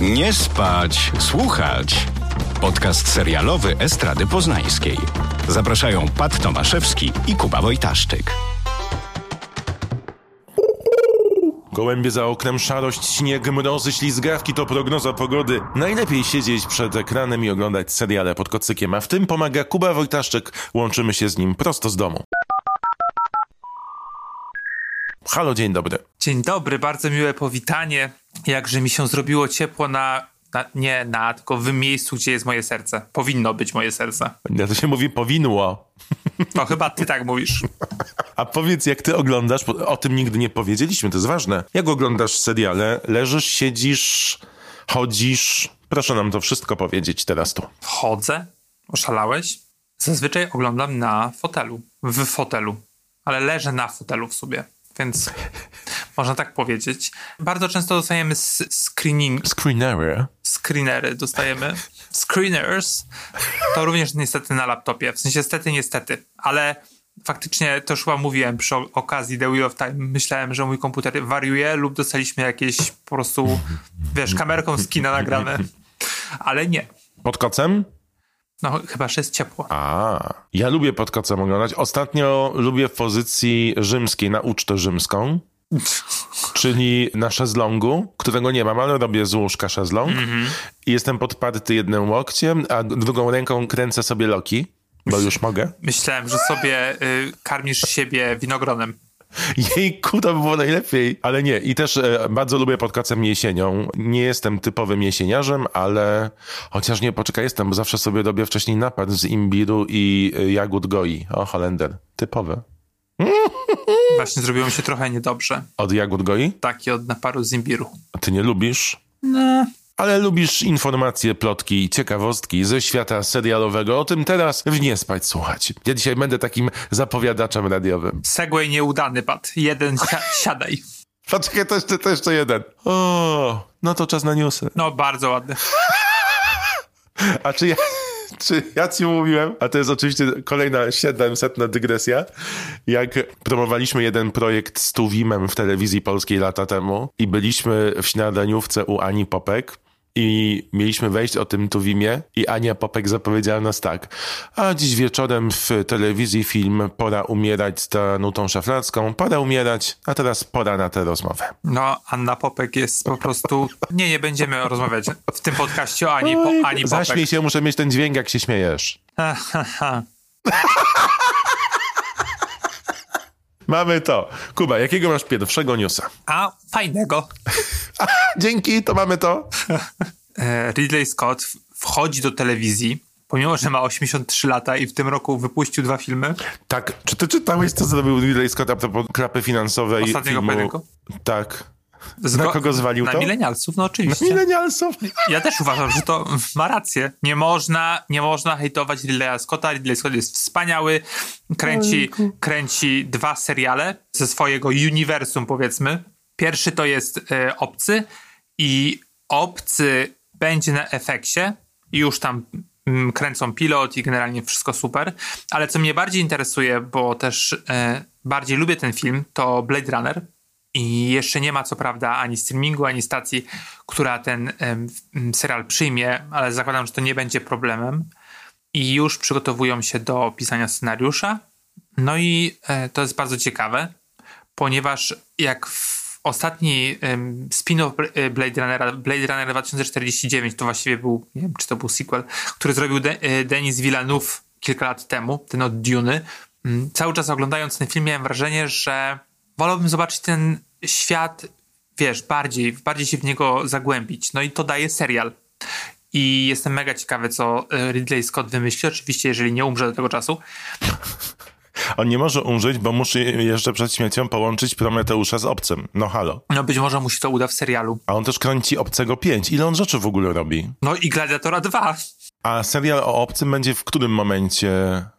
Nie spać, słuchać. Podcast serialowy Estrady Poznańskiej. Zapraszają Pat Tomaszewski i Kuba Wojtaszczyk. Gołębie za oknem, szarość, śnieg, mrozy, ślizgawki to prognoza pogody. Najlepiej siedzieć przed ekranem i oglądać seriale pod kocykiem, a w tym pomaga Kuba Wojtaszczyk. Łączymy się z nim prosto z domu. Halo, dzień dobry. Dzień dobry, bardzo miłe powitanie. Jakże mi się zrobiło ciepło na, na nie na, tylko w miejscu, gdzie jest moje serce. Powinno być moje serce. Ja to się mówi powinło. To chyba ty tak mówisz. A powiedz, jak ty oglądasz, bo o tym nigdy nie powiedzieliśmy, to jest ważne. Jak oglądasz seriale? Leżysz, siedzisz, chodzisz? Proszę nam to wszystko powiedzieć teraz tu. Chodzę? Oszalałeś? Zazwyczaj oglądam na fotelu. W fotelu. Ale leżę na fotelu w sobie. Więc można tak powiedzieć. Bardzo często dostajemy screening, Screenery. screenery, dostajemy screeners. To również niestety na laptopie. W sensie niestety, niestety. Ale faktycznie to już chyba mówiłem przy okazji The Wheel of Time. Myślałem, że mój komputer wariuje lub dostaliśmy jakieś po prostu, wiesz, kamerką z kina nagrane. Ale nie. Pod kocem? No chyba, że jest ciepło. A, ja lubię pod kocem oglądać. Ostatnio lubię w pozycji rzymskiej, na ucztę rzymską. Czyli na szezlongu, którego nie mam, ale robię z łóżka szezlong. I jestem podparty jednym łokciem, a drugą ręką kręcę sobie loki, bo już mogę. Myślałem, że sobie y, karmisz siebie winogronem. Jejku, to by było najlepiej. Ale nie. I też e, bardzo lubię pod kocem jesienią. Nie jestem typowym jesieniarzem, ale chociaż nie, poczekaj, jestem, bo zawsze sobie robię wcześniej napad z imbiru i e, jagód goi. O, Holender. Typowy. Właśnie zrobiło mi się trochę niedobrze. Od jagód goi? Taki od naparu z imbiru. A ty nie lubisz? No. Ale lubisz informacje, plotki, ciekawostki ze świata serialowego. O tym teraz w Nie Spać Słuchać. Ja dzisiaj będę takim zapowiadaczem radiowym. Segway nieudany pad. Jeden si- siadaj. Poczekaj, to jeszcze, to jeszcze jeden. O, no to czas na newsy. No bardzo ładny. A czy ja, czy ja ci mówiłem, a to jest oczywiście kolejna 700 dygresja, jak promowaliśmy jeden projekt z Tuwimem w telewizji polskiej lata temu i byliśmy w śniadaniówce u Ani Popek i mieliśmy wejść o tym Tuwimie i Ania Popek zapowiedziała nas tak, a dziś wieczorem w telewizji film Pora umierać z Danutą Szaflarską, pora umierać, a teraz pora na tę rozmowę. No, Anna Popek jest po prostu... Nie, nie będziemy rozmawiać w tym podcaście o Ani, po, Ani Popek. Zaśmiej się, muszę mieć ten dźwięk, jak się śmiejesz. Ha, ha, ha. Mamy to. Kuba, jakiego masz pierwszego newsa? A, fajnego. Dzięki, to mamy to. E, Ridley Scott wchodzi do telewizji, pomimo, że ma 83 lata i w tym roku wypuścił dwa filmy. Tak, czy ty czytałeś, co zrobił Ridley Scott a propos krapy finansowej Ostatniego filmu? pojedynku? Tak. Zgo- Na kogo zwalił na to? milenialsów, no oczywiście. Milenialsów. Ja też uważam, że to ma rację. Nie można, nie można hejtować Ridleya Scotta. Ridley Scott jest wspaniały. Kręci, kręci dwa seriale ze swojego uniwersum, powiedzmy. Pierwszy to jest e, Obcy i Obcy będzie na efekcie i już tam mm, kręcą pilot i generalnie wszystko super. Ale co mnie bardziej interesuje, bo też e, bardziej lubię ten film, to Blade Runner. I jeszcze nie ma co prawda ani streamingu, ani stacji, która ten em, m, serial przyjmie, ale zakładam, że to nie będzie problemem. I już przygotowują się do pisania scenariusza. No i e, to jest bardzo ciekawe, ponieważ jak w ostatni em, spin-off e, Blade Runnera, Blade Runner 2049, to właściwie był, nie wiem czy to był sequel, który zrobił De- e, Denis Villeneuve kilka lat temu, ten od Duny. Cały czas oglądając ten film miałem wrażenie, że wolałbym zobaczyć ten świat, wiesz, bardziej, bardziej się w niego zagłębić. No i to daje serial. I jestem mega ciekawy, co e, Ridley Scott wymyśli. Oczywiście, jeżeli nie umrze do tego czasu. On nie może umrzeć, bo musi jeszcze przed śmiercią połączyć Prometeusza z obcym. No halo. No być może mu się to uda w serialu. A on też kręci Obcego 5. Ile on rzeczy w ogóle robi? No i Gladiatora 2. A serial o obcym będzie w którym momencie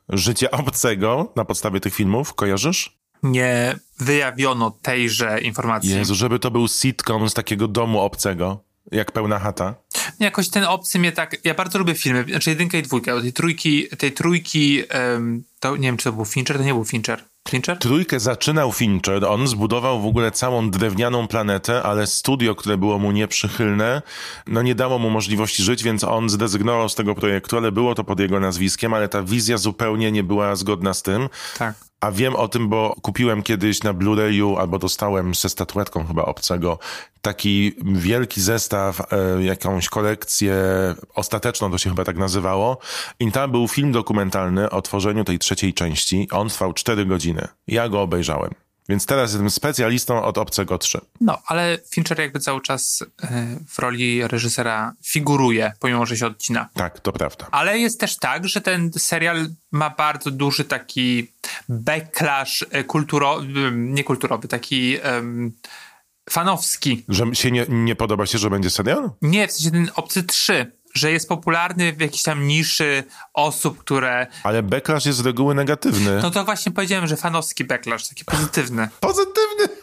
życia obcego na podstawie tych filmów? Kojarzysz? Nie wyjawiono tejże informacji. Jezu, żeby to był sitcom z takiego domu obcego, jak pełna chata. Jakoś ten obcy mnie tak. Ja bardzo lubię filmy, znaczy jedynkę i dwójkę. Tej trójki, tej trójki, em, to nie wiem, czy to był Fincher, to nie był Fincher. Fincher? Trójkę zaczynał Fincher, on zbudował w ogóle całą drewnianą planetę, ale studio, które było mu nieprzychylne, no nie dało mu możliwości żyć, więc on zrezygnował z tego projektu, ale było to pod jego nazwiskiem, ale ta wizja zupełnie nie była zgodna z tym. Tak. A wiem o tym, bo kupiłem kiedyś na Blu-rayu, albo dostałem ze statuetką chyba obcego, taki wielki zestaw, e, jakąś kolekcję ostateczną, to się chyba tak nazywało. I tam był film dokumentalny o tworzeniu tej trzeciej części. On trwał 4 godziny. Ja go obejrzałem. Więc teraz jestem specjalistą od Obcego 3. No, ale Fincher jakby cały czas e, w roli reżysera figuruje, pomimo, że się odcina. Tak, to prawda. Ale jest też tak, że ten serial ma bardzo duży taki backlash e, kulturowy, niekulturowy, taki um, fanowski. Że się nie, nie podoba się, że będzie serial? Nie, w sensie ten Obcy 3, że jest popularny w jakiejś tam niszy osób, które... Ale backlash jest z reguły negatywny. No to właśnie powiedziałem, że fanowski backlash, taki pozytywny. Pozytywny!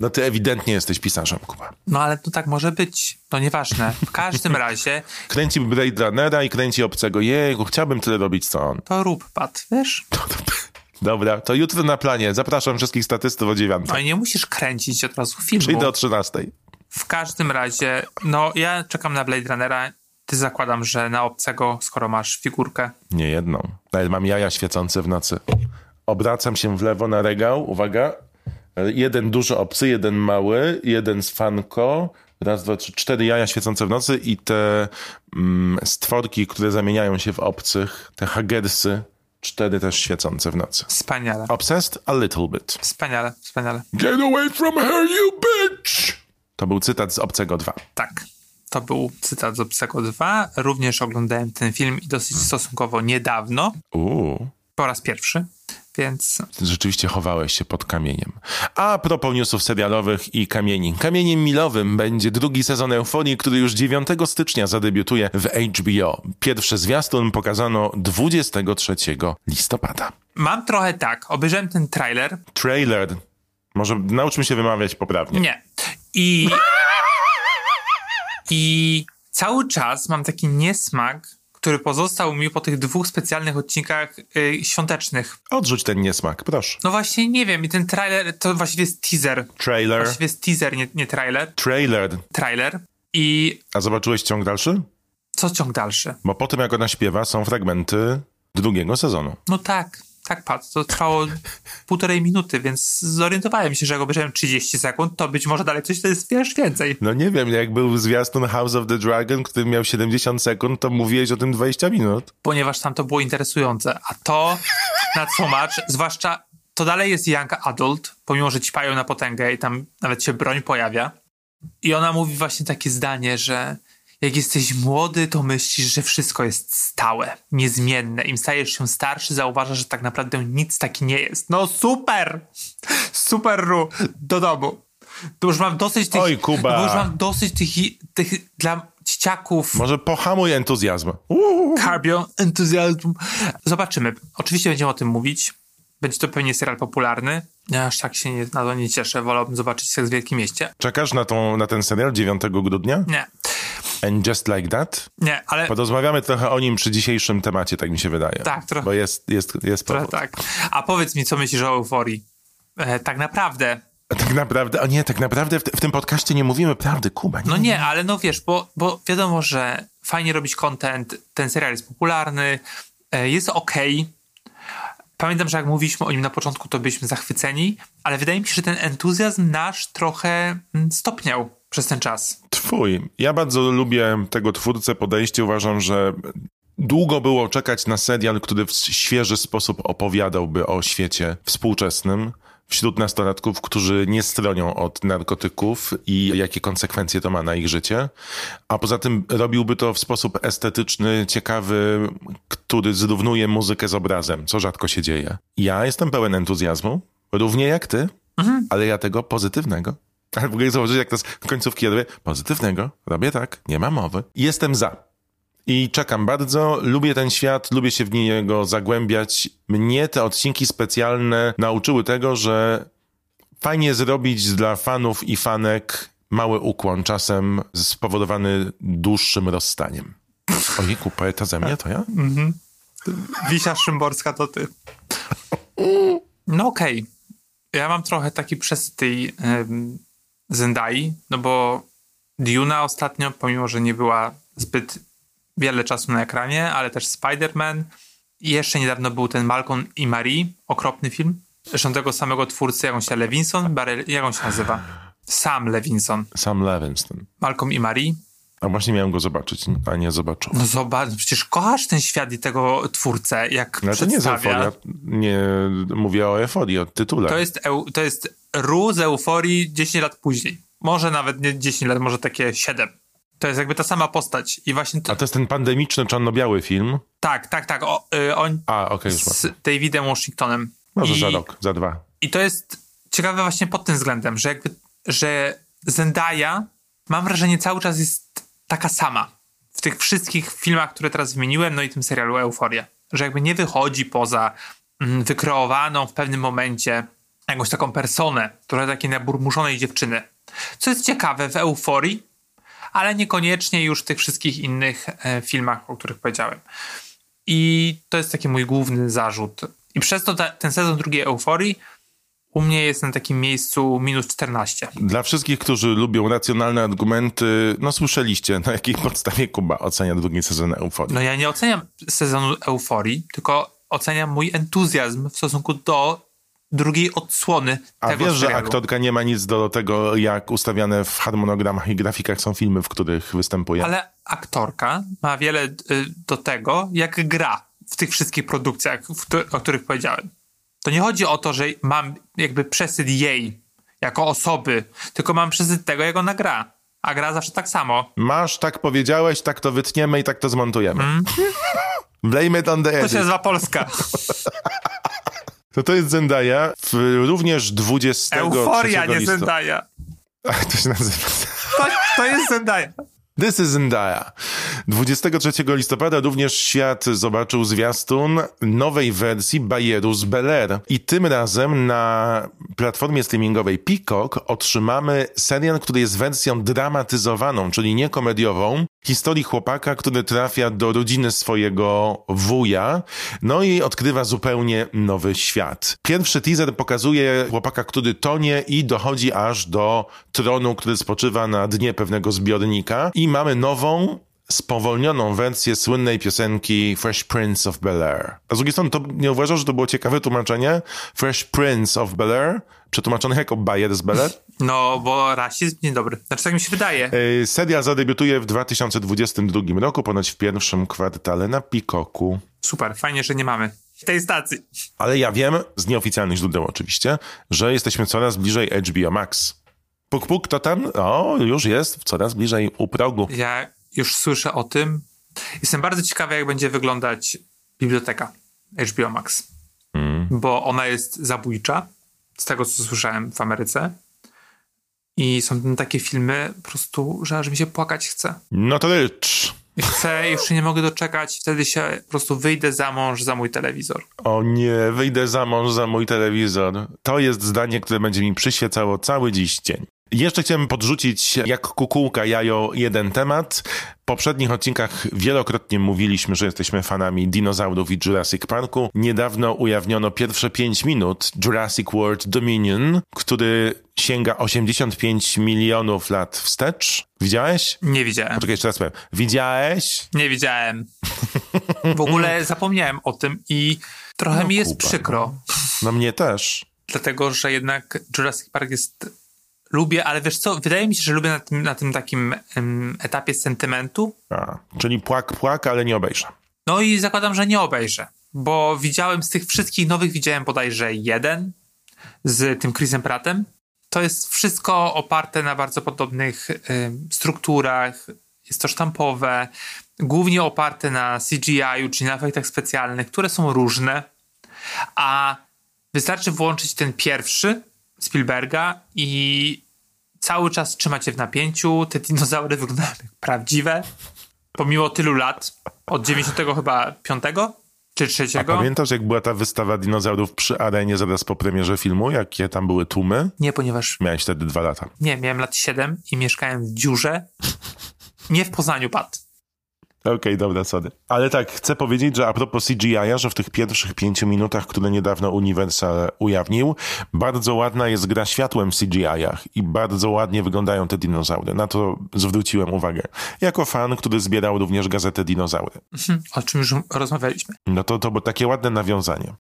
No ty ewidentnie jesteś pisarzem, Kuba. No ale to tak może być. To nieważne. W każdym razie... Kręci Blade Runnera i kręci Obcego. Jego, chciałbym tyle robić, co on. To rób, Pat, wiesz? Dobra, to jutro na planie. Zapraszam wszystkich statystów o dziewiątej. No i nie musisz kręcić od razu filmu. Przyjdę o trzynastej. W każdym razie, no ja czekam na Blade Runnera. Ty zakładam, że na obcego, skoro masz figurkę. Nie jedną. Nawet mam jaja świecące w nocy. Obracam się w lewo na regał. Uwaga. Jeden duży obcy, jeden mały, jeden z fanko. Raz, dwa, trzy, cztery jaja świecące w nocy i te mm, stworki, które zamieniają się w obcych, te hagersy, cztery też świecące w nocy. Wspaniale. Obsessed a little bit. Wspaniale, wspaniale. Get away from her, you bitch! To był cytat z Obcego 2. Tak. To był cytat z Obcego 2. Również oglądałem ten film i dosyć stosunkowo niedawno. Uuu. Po raz pierwszy. Więc Rzeczywiście chowałeś się pod kamieniem. A propos newsów serialowych i kamieni. Kamieniem milowym będzie drugi sezon Euforii, który już 9 stycznia zadebiutuje w HBO. Pierwszy zwiastun pokazano 23 listopada. mam trochę tak. Obejrzałem ten trailer. Trailer. Może nauczmy się wymawiać poprawnie. Nie. I. I cały czas mam taki niesmak, który pozostał mi po tych dwóch specjalnych odcinkach yy, świątecznych. Odrzuć ten niesmak, proszę. No właśnie, nie wiem. I ten trailer to właściwie jest teaser. Trailer. Właściwie jest teaser, nie, nie trailer. Trailer. Trailer. I A zobaczyłeś ciąg dalszy? co ciąg dalszy? Bo po tym, jak ona śpiewa, są fragmenty drugiego sezonu. No tak, tak, Pat. To trwało półtorej minuty, więc zorientowałem się, że jak obejrzałem 30 sekund, to być może dalej coś to jest wiesz, więcej. No nie wiem, jak był zwiastun House of the Dragon, który miał 70 sekund, to mówiłeś o tym 20 minut. Ponieważ tam to było interesujące. A to, na co zwłaszcza to dalej jest young adult, pomimo, że ćpają na potęgę i tam nawet się broń pojawia. I ona mówi właśnie takie zdanie, że jak jesteś młody, to myślisz, że wszystko jest stałe, niezmienne. Im stajesz się starszy, zauważasz, że tak naprawdę nic taki nie jest. No super! Super, Ru! Do domu. To już mam dosyć tych... Oj, Kuba. Bo już mam dosyć tych, tych dla dzieciaków Może pohamuj entuzjazm. Uuu. cardio entuzjazm. Zobaczymy. Oczywiście będziemy o tym mówić. Będzie to pewnie serial popularny. Ja aż tak się nie, na to nie cieszę. Wolałbym zobaczyć Seks w Wielkim Mieście. Czekasz na, tą, na ten serial 9 grudnia? Nie, And just like that? nie, ale Porozmawiamy trochę o nim przy dzisiejszym temacie, tak mi się wydaje. Tak, trochę. Bo jest, jest, jest trochę powód. tak. A powiedz mi, co myślisz o euforii? E, tak naprawdę. Tak naprawdę, o nie, tak naprawdę w, w tym podcaście nie mówimy prawdy, Kuba. Nie? No nie, ale no wiesz, bo, bo wiadomo, że fajnie robić content, ten serial jest popularny, e, jest okej. Pamiętam, że jak mówiliśmy o nim na początku, to byliśmy zachwyceni, ale wydaje mi się, że ten entuzjazm nasz trochę mm, stopniał przez ten czas. Twój. Ja bardzo lubię tego twórcę podejście. Uważam, że długo było czekać na serial, który w świeży sposób opowiadałby o świecie współczesnym wśród nastolatków, którzy nie stronią od narkotyków i jakie konsekwencje to ma na ich życie. A poza tym robiłby to w sposób estetyczny, ciekawy, który zrównuje muzykę z obrazem, co rzadko się dzieje. Ja jestem pełen entuzjazmu, równie jak ty, ale ja tego pozytywnego. Ale w ogóle zobaczyć, jak to z końcówki robię. Pozytywnego. Robię tak. Nie ma mowy. Jestem za. I czekam bardzo. Lubię ten świat, lubię się w niego zagłębiać. Mnie te odcinki specjalne nauczyły tego, że fajnie zrobić dla fanów i fanek mały ukłon, czasem spowodowany dłuższym rozstaniem. Ojejku, poeta ze mnie to ja? Wisia Szymborska to ty. No okej. Ja mam trochę taki przesyt tej um, Zendai, no bo Duna ostatnio, pomimo, że nie była zbyt wiele czasu na ekranie, ale też Spider-Man i jeszcze niedawno był ten Malcolm i Marie, okropny film. Zresztą tego samego twórcy, jak on się Levinson, Barry, jak on się nazywa? Sam Levinson. Sam Levinson. Malcolm i Marie. A właśnie miałem go zobaczyć, a nie zobaczyłem. No zobacz, przecież kochasz ten świat i tego twórcę, jak no, to nie jest euforia. Nie mówię o euforii, o tytule. To jest, to jest Ru z euforii 10 lat później. Może nawet nie 10 lat, może takie 7. To jest jakby ta sama postać. I właśnie to... A to jest ten pandemiczny, czarno-biały film? Tak, tak, tak. O, y, on A, okej, już z mam. Davidem Washingtonem. Może I, za rok, za dwa. I to jest ciekawe właśnie pod tym względem, że jakby, że Zendaya, mam wrażenie, cały czas jest taka sama. W tych wszystkich filmach, które teraz wymieniłem, no i tym serialu Euforia. Że jakby nie wychodzi poza mm, wykreowaną w pewnym momencie jakąś taką personę, trochę takiej naburmuszonej dziewczyny. Co jest ciekawe w Euforii, ale niekoniecznie już w tych wszystkich innych e, filmach, o których powiedziałem. I to jest taki mój główny zarzut. I przez to ta, ten sezon drugiej Euforii u mnie jest na takim miejscu minus 14. Dla wszystkich, którzy lubią racjonalne argumenty, no słyszeliście, na jakiej podstawie Kuba ocenia drugi sezon Euforii. No ja nie oceniam sezonu Euforii, tylko oceniam mój entuzjazm w stosunku do drugiej odsłony A tego wiesz, że serialu. aktorka nie ma nic do tego, jak ustawiane w harmonogramach i grafikach są filmy, w których występuje. Ale aktorka ma wiele y, do tego, jak gra w tych wszystkich produkcjach, o których powiedziałem. To nie chodzi o to, że mam jakby przesyt jej jako osoby, tylko mam przesyt tego, jak ona gra. A gra zawsze tak samo. Masz, tak powiedziałeś, tak to wytniemy i tak to zmontujemy. Blame it on the To się edit. nazywa Polska. To to jest Zendaya, w, również 23 Euforia, nie listopada. Zendaya. Ach, to się nazywa... To, to jest Zendaya. This is Zendaya. 23 listopada również świat zobaczył zwiastun nowej wersji Bajeru z Bel Air. I tym razem na platformie streamingowej Peacock otrzymamy serial, który jest wersją dramatyzowaną, czyli nie komediową, historii chłopaka, który trafia do rodziny swojego wuja, no i odkrywa zupełnie nowy świat. Pierwszy teaser pokazuje chłopaka, który tonie i dochodzi aż do tronu, który spoczywa na dnie pewnego zbiornika i mamy nową, spowolnioną wersję słynnej piosenki Fresh Prince of Bel-Air. A z drugiej strony, to nie uważasz, że to było ciekawe tłumaczenie? Fresh Prince of Bel-Air? Przetłumaczone jako Bayer z Bel-Air? No, bo rasizm niedobry. Znaczy, tak mi się wydaje. Yy, Serial zadebiutuje w 2022 roku, ponoć w pierwszym kwartale na Peacocku. Super, fajnie, że nie mamy tej stacji. Ale ja wiem, z nieoficjalnych źródeł oczywiście, że jesteśmy coraz bliżej HBO Max. Puk, puk, to tam? O, już jest, coraz bliżej u progu. Ja już słyszę o tym. Jestem bardzo ciekawy, jak będzie wyglądać biblioteka HBO Max. Bo ona jest zabójcza, z tego co słyszałem w Ameryce. I są takie filmy po prostu, że aż mi się płakać chce. No to. I chcę, już się nie mogę doczekać, wtedy się po prostu wyjdę za mąż za mój telewizor. O nie, wyjdę za mąż za mój telewizor. To jest zdanie, które będzie mi przyświecało cały dziś dzień. Jeszcze chciałem podrzucić jak kukułka jajo jeden temat. W poprzednich odcinkach wielokrotnie mówiliśmy, że jesteśmy fanami dinozaurów i Jurassic Parku. Niedawno ujawniono pierwsze 5 minut Jurassic World Dominion, który sięga 85 milionów lat wstecz. Widziałeś? Nie widziałem. Poczekaj, jeszcze raz powiem. Widziałeś? Nie widziałem. W ogóle zapomniałem o tym i trochę No, mi jest Kuba, przykro. No mnie też. Dlatego, że jednak Jurassic Park jest... Lubię, ale wiesz co, wydaje mi się, że lubię na tym, na tym takim em, etapie sentymentu. A, czyli płak, płak, ale nie obejrzę. No i zakładam, że nie obejrzę, bo widziałem z tych wszystkich nowych, widziałem bodajże jeden z tym Chrisem Prattem. To jest wszystko oparte na bardzo podobnych em, strukturach, jest to sztampowe, głównie oparte na CGI-u, czyli na efektach specjalnych, które są różne, a wystarczy włączyć ten pierwszy Spielberga i cały czas trzymać się w napięciu. Te dinozaury wyglądają jak prawdziwe, pomimo tylu lat, od 90 chyba 5 czy 3. A pamiętasz, jak była ta wystawa dinozaurów przy arenie zaraz po premierze filmu? Jakie tam były tłumy? Nie, ponieważ Miałeś wtedy dwa lata. nie, miałem lat 7 i mieszkałem w dziurze, nie w Poznaniu, Pat. Okej, okay, dobra, sorry. Ale tak, chcę powiedzieć, że a propos CGI, że w tych pierwszych pięciu minutach, które niedawno Universal ujawnił, bardzo ładna jest gra światłem w CGI-ach i bardzo ładnie wyglądają te dinozaury. Na to zwróciłem uwagę. Jako fan, który zbierał również gazetę Dinozaury. Mhm, o czym już rozmawialiśmy. No to to było takie ładne nawiązanie.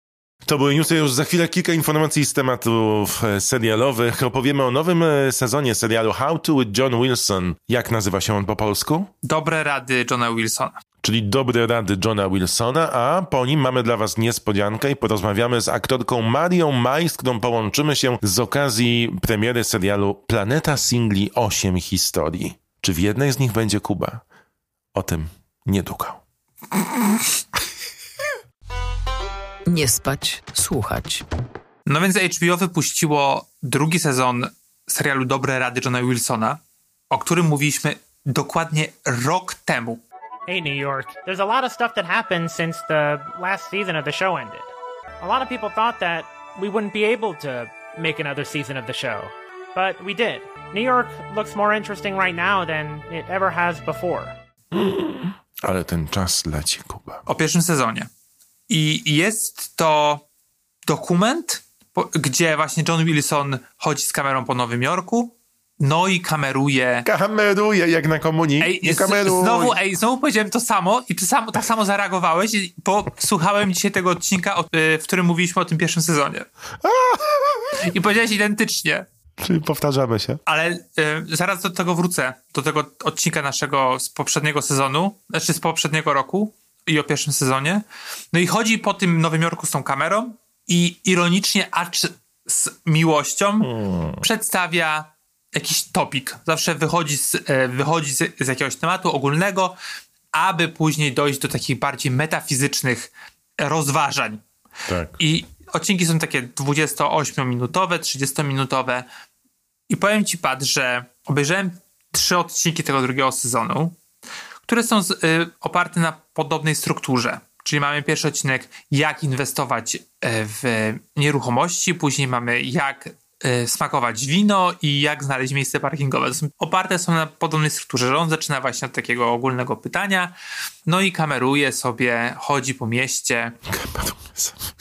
To były newsy już za chwilę kilka informacji z tematów e, serialowych. Opowiemy o nowym e, sezonie serialu How to with John Wilson. Jak nazywa się on po polsku? Dobre rady Johna Wilsona. Czyli dobre rady Johna Wilsona, a po nim mamy dla was niespodziankę i porozmawiamy z aktorką Marią Maj, z którą połączymy się z okazji premiery serialu Planeta Singli 8 historii. Czy w jednej z nich będzie Kuba? O tym niedługo. Nie spać, słuchać. No więc HBO wypuściło drugi sezon serialu Dobre Rady Johna Wilsona, o którym mówiliśmy dokładnie rok temu. Hey, New York. There's a lot of stuff that happened since the last season of the show ended. A lot of people thought that we wouldn't be able to make another season of the show, but we did. New York looks more interesting right now than it ever has before. Ale ten czas leci, Kuba. O pierwszym sezonie. I jest to dokument, gdzie właśnie John Wilson chodzi z kamerą po Nowym Jorku, no i kameruje. Kameruje jak na komunii. Ej, nie kameruj. Znowu, ej, znowu powiedziałem to samo i samo, tak samo zareagowałeś, bo słuchałem dzisiaj tego odcinka, y, w którym mówiliśmy o tym pierwszym sezonie. I powiedziałeś identycznie. Czyli powtarzamy się. Ale y, zaraz do tego wrócę, do tego odcinka naszego z poprzedniego sezonu, znaczy z poprzedniego roku i o pierwszym sezonie. No i chodzi po tym Nowym Jorku z tą kamerą i ironicznie, acz z miłością hmm. przedstawia jakiś topik. Zawsze wychodzi z, e, wychodzi z, z jakiegoś tematu ogólnego, aby później dojść do takich bardziej metafizycznych rozważań. Tak. I odcinki są takie 28-minutowe, 30-minutowe. I powiem ci, Pat, że obejrzałem trzy odcinki tego drugiego sezonu które są z, y, oparte na podobnej strukturze. Czyli mamy pierwszy odcinek, jak inwestować y, w nieruchomości, później mamy jak y, smakować wino i jak znaleźć miejsce parkingowe. Są, oparte są na podobnej strukturze, że on zaczyna właśnie od takiego ogólnego pytania, no i kameruje sobie, chodzi po mieście.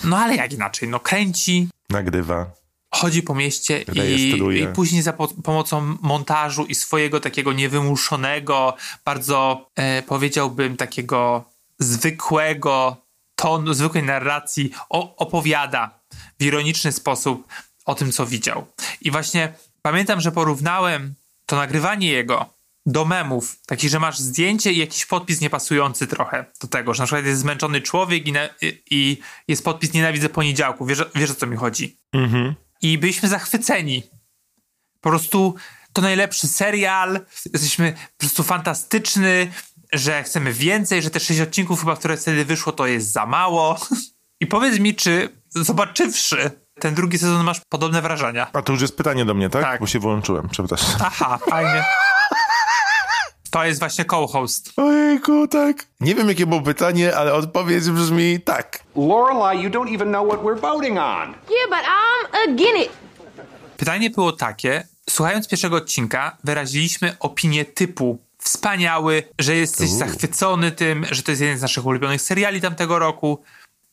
No ale jak inaczej, no kręci. Nagrywa chodzi po mieście i, i, później za po, pomocą montażu i swojego takiego niewymuszonego, bardzo e, powiedziałbym takiego zwykłego tonu, zwykłej narracji o, opowiada w ironiczny sposób o tym, co widział. I właśnie pamiętam, że porównałem to nagrywanie jego do memów, takich, że masz zdjęcie i jakiś podpis niepasujący trochę do tego, że na przykład jest zmęczony człowiek i, na, i jest podpis nienawidzę poniedziałku. Wiesz, wiesz o co mi chodzi? Mhm i byliśmy zachwyceni. Po prostu to najlepszy serial, jesteśmy po prostu fantastyczny, że chcemy więcej, że te sześć odcinków chyba, które wtedy wyszło, to jest za mało. I powiedz mi, czy zobaczywszy ten drugi sezon masz podobne wrażenia? A to już jest pytanie do mnie, tak? Tak. Bo się wyłączyłem, przepraszam. Aha, fajnie. To jest właśnie co-host. Ojejku, tak. Nie wiem, jakie było pytanie, ale odpowiedź brzmi tak. Lorelai, you don't even know what we're voting on. Yeah, but I'm again it. Pytanie było takie. Słuchając pierwszego odcinka, wyraziliśmy opinię typu wspaniały, że jesteś zachwycony tym, że to jest jeden z naszych ulubionych seriali tamtego roku.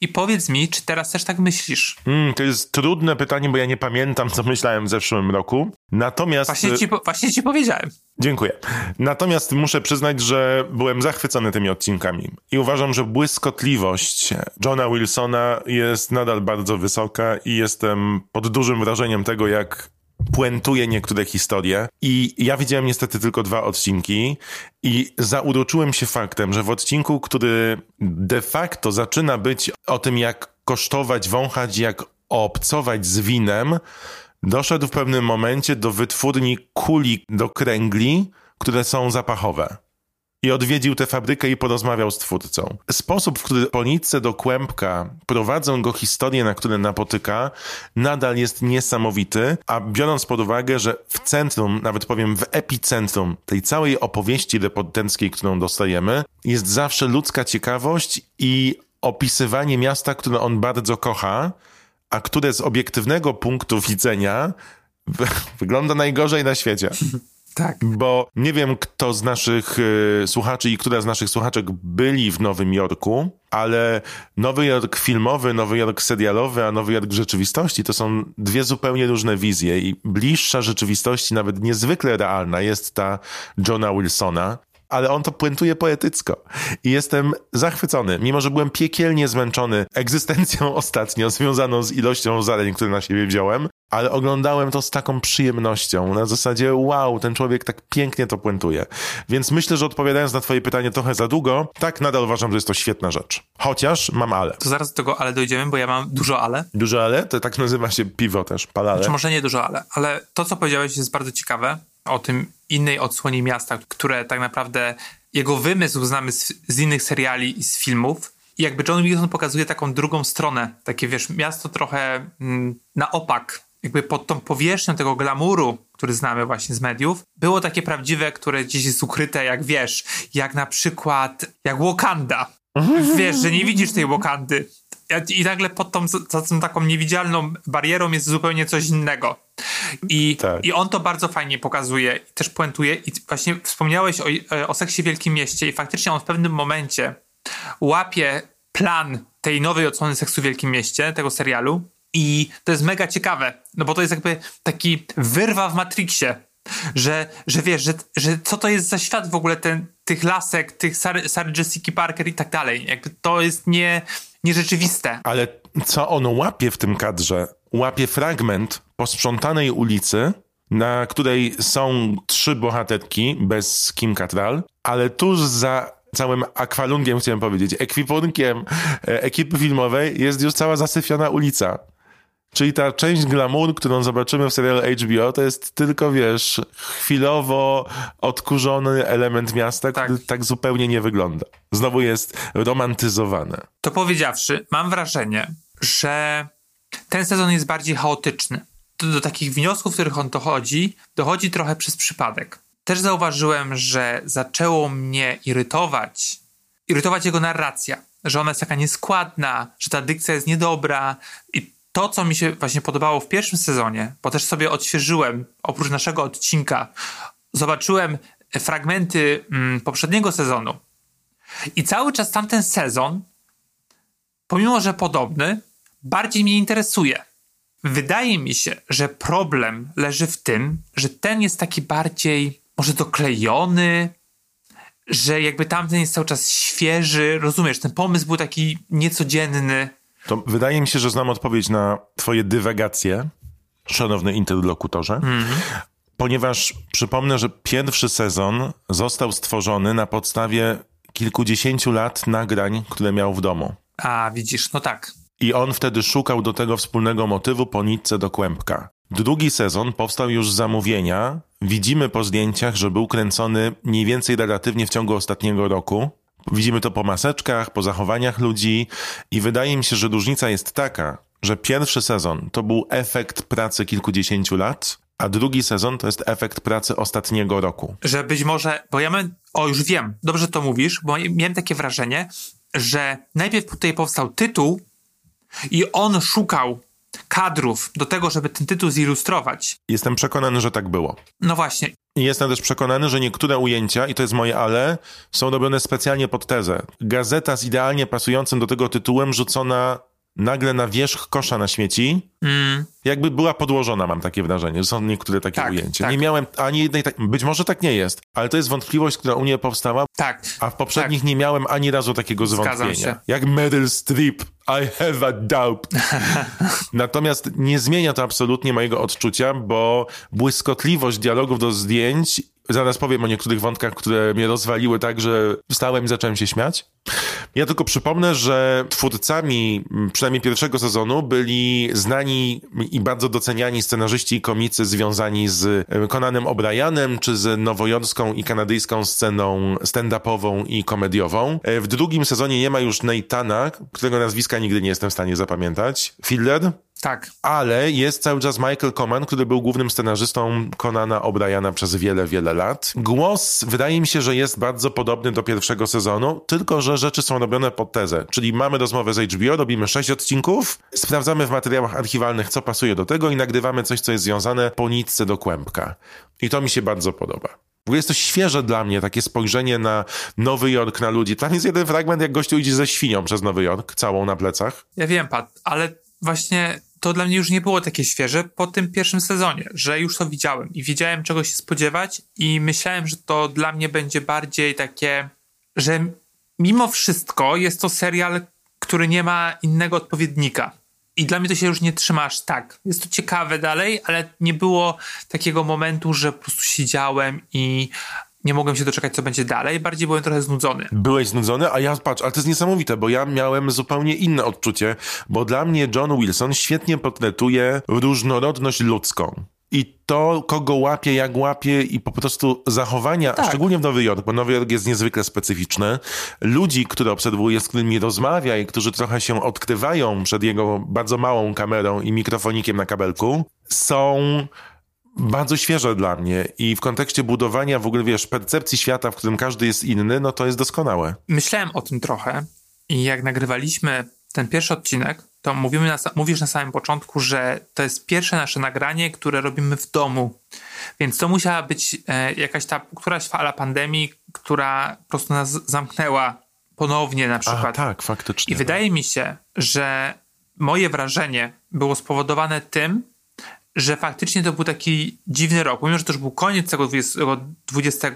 I powiedz mi, czy teraz też tak myślisz? Mm, to jest trudne pytanie, bo ja nie pamiętam, co myślałem w zeszłym roku. Natomiast. Właśnie ci, właśnie ci powiedziałem. Dziękuję. Natomiast muszę przyznać, że byłem zachwycony tymi odcinkami i uważam, że błyskotliwość Johna Wilsona jest nadal bardzo wysoka i jestem pod dużym wrażeniem tego, jak puentuje niektóre historie. I ja widziałem niestety tylko dwa odcinki i zauroczyłem się faktem, że w odcinku, który de facto zaczyna być o tym, jak kosztować, wąchać, jak obcować z winem, doszedł w pewnym momencie do wytwórni kuli do kręgli, które są zapachowe i odwiedził tę fabrykę i porozmawiał z twórcą. Sposób, w który po nitce do kłębka prowadzą go historie, na które napotyka, nadal jest niesamowity, a biorąc pod uwagę, że w centrum, nawet powiem w epicentrum tej całej opowieści reporterskiej, którą dostajemy, jest zawsze ludzka ciekawość i opisywanie miasta, które on bardzo kocha, a które z obiektywnego punktu widzenia wygląda najgorzej na świecie. Tak. Bo nie wiem, kto z naszych y, słuchaczy i która z naszych słuchaczek byli w Nowym Jorku, ale Nowy Jork filmowy, Nowy Jork serialowy, a Nowy Jork rzeczywistości to są dwie zupełnie różne wizje i bliższa rzeczywistości, nawet niezwykle realna, jest ta Johna Wilsona, ale on to puentuje poetycko. I jestem zachwycony, mimo że byłem piekielnie zmęczony egzystencją ostatnio, związaną z ilością zadań, które na siebie wziąłem, ale oglądałem to z taką przyjemnością. Na zasadzie, wow, ten człowiek tak pięknie to puentuje. Więc myślę, że odpowiadając na twoje pytanie trochę za długo, tak nadal uważam, że jest to świetna rzecz. Chociaż mam ale. To zaraz do tego ale dojdziemy, bo ja mam dużo ale. Dużo ale? To tak nazywa się piwo też, palale. Czy może nie dużo ale, ale to, co powiedziałeś jest bardzo ciekawe o tym innej odsłonie miasta, które tak naprawdę jego wymysł znamy z, z innych seriali i z filmów. I jakby John Wilson pokazuje taką drugą stronę, takie wiesz, miasto trochę mm, na opak, jakby pod tą powierzchnią tego glamuru, który znamy właśnie z mediów, było takie prawdziwe, które gdzieś jest ukryte, jak wiesz, jak na przykład, jak Wakanda. Wiesz, że nie widzisz tej Wakandy. I nagle pod tą, za tą taką niewidzialną barierą jest zupełnie coś innego. I, Tak. I on to bardzo fajnie pokazuje też puentuje. I właśnie wspomniałeś o, o seksie w Wielkim Mieście i faktycznie on w pewnym momencie łapie plan tej nowej odsłony seksu w Wielkim Mieście, tego serialu i to jest mega ciekawe, no bo to jest jakby taki wyrwa w Matrixie, że, że wiesz, że, że co to jest za świat w ogóle ten, tych lasek, tych Sary, Sary Jessica Parker i tak dalej. Jakby to jest nie, nierzeczywiste. Ale co on łapie w tym kadrze? Łapie fragment posprzątanej ulicy, na której są trzy bohaterki bez Kim Cattrall, ale tuż za całym akwalungiem, chciałem powiedzieć, ekwipunkiem e, ekipy filmowej jest już cała zasyfiona ulica. Czyli ta część glamour, którą zobaczymy w serialu HBO, to jest tylko, wiesz, chwilowo odkurzony element miasta, Tak. który tak zupełnie nie wygląda. Znowu jest romantyzowane. To powiedziawszy, mam wrażenie, że ten sezon jest bardziej chaotyczny. Do, do takich wniosków, w których on dochodzi, dochodzi trochę przez przypadek. Też zauważyłem, że zaczęło mnie irytować, irytować jego narracja, że ona jest taka nieskładna, że ta dykcja jest niedobra i to, co mi się właśnie podobało w pierwszym sezonie, bo też sobie odświeżyłem, oprócz naszego odcinka, zobaczyłem fragmenty mm, poprzedniego sezonu. I cały czas tamten sezon pomimo że podobny, bardziej mnie interesuje. Wydaje mi się, że problem leży w tym, że ten jest taki bardziej może doklejony, że jakby tamten jest cały czas świeży, rozumiesz, ten pomysł był taki niecodzienny. To wydaje mi się, że znam odpowiedź na twoje dywagacje, szanowny interlokutorze, ponieważ przypomnę, że pierwszy sezon został stworzony na podstawie kilkudziesięciu lat nagrań, które miał w domu. A widzisz, no tak. I on wtedy szukał do tego wspólnego motywu po nitce do kłębka. Drugi sezon powstał już z zamówienia. Widzimy po zdjęciach, że był kręcony mniej więcej relatywnie w ciągu ostatniego roku. Widzimy to po maseczkach, po zachowaniach ludzi i wydaje mi się, że różnica jest taka, że pierwszy sezon to był efekt pracy kilkudziesięciu lat, a drugi sezon to jest efekt pracy ostatniego roku. Że być może, bo ja mam, o już wiem, dobrze to mówisz, bo miałem takie wrażenie, że najpierw tutaj powstał tytuł i on szukał kadrów do tego, żeby ten tytuł zilustrować. Jestem przekonany, że tak było. No właśnie, I Jestem też przekonany, że niektóre ujęcia, i to jest moje ale, są robione specjalnie pod tezę. Gazeta z idealnie pasującym do tego tytułem rzucona nagle na wierzch kosza na śmieci, jakby była podłożona, mam takie wrażenie. Są niektóre takie Tak, ujęcia. tak. Nie miałem ani jednej, tak, być może tak nie jest, ale to jest wątpliwość, która u mnie powstała, tak. a w poprzednich nie miałem ani razu takiego zwątpienia. Jak Meryl Streep, I have a doubt. Natomiast nie zmienia to absolutnie mojego odczucia, bo błyskotliwość dialogów do zdjęć, zaraz powiem o niektórych wątkach, które mnie rozwaliły tak, że wstałem i zacząłem się śmiać. Ja tylko przypomnę, że twórcami przynajmniej pierwszego sezonu byli znani i bardzo doceniani scenarzyści i komicy związani z e, Conanem O'Brienem, czy z nowojorską i kanadyjską sceną stand-upową i komediową. E, W drugim sezonie nie ma już Neitana, którego nazwiska nigdy nie jestem w stanie zapamiętać. Filler? Tak. Ale jest cały czas Michael Coman, który był głównym scenarzystą Conana O'Briana przez wiele, wiele lat. Głos wydaje mi się, że jest bardzo podobny do pierwszego sezonu, tylko że rzeczy są robione pod tezę. Czyli mamy rozmowę z HBO, robimy sześć odcinków, sprawdzamy w materiałach archiwalnych, co pasuje do tego i nagrywamy coś, co jest związane po nitce do kłębka. I to mi się bardzo podoba. Ogóle jest to świeże dla mnie, takie spojrzenie na Nowy Jork, na ludzi. Tam jest jeden fragment, jak gościu idzie ze świnią przez Nowy Jork, całą na plecach. Ja wiem, Pat, ale właśnie to dla mnie już nie było takie świeże po tym pierwszym sezonie, że już to widziałem i wiedziałem czego się spodziewać i myślałem, że to dla mnie będzie bardziej takie, że mimo wszystko jest to serial, który nie ma innego odpowiednika. I dla mnie to się już nie trzyma aż tak. Jest to ciekawe dalej, ale nie było takiego momentu, że po prostu siedziałem i nie mogłem się doczekać, co będzie dalej. Bardziej byłem trochę znudzony. Byłeś znudzony, a ja patrz, ale to jest niesamowite, bo ja miałem zupełnie inne odczucie, bo dla mnie John Wilson świetnie portretuje różnorodność ludzką. I to, kogo łapie, jak łapie i po prostu zachowania, Tak. szczególnie w Nowy Jork, bo Nowy Jork jest niezwykle specyficzny, ludzi, które obserwuje, z którymi rozmawia i którzy trochę się odkrywają przed jego bardzo małą kamerą i mikrofonikiem na kabelku, są bardzo świeże dla mnie i w kontekście budowania w ogóle, wiesz, percepcji świata, w którym każdy jest inny, no to jest doskonałe. Myślałem o tym trochę i jak nagrywaliśmy ten pierwszy odcinek, to mówimy na, mówisz na samym początku, że to jest pierwsze nasze nagranie, które robimy w domu. Więc to musiała być e, jakaś ta, któraś fala pandemii, która po prostu nas zamknęła ponownie na A, przykład. tak, faktycznie. I wydaje mi się, że moje wrażenie było spowodowane tym, że faktycznie to był taki dziwny rok. Mimo, że to już był koniec tego 20, 20,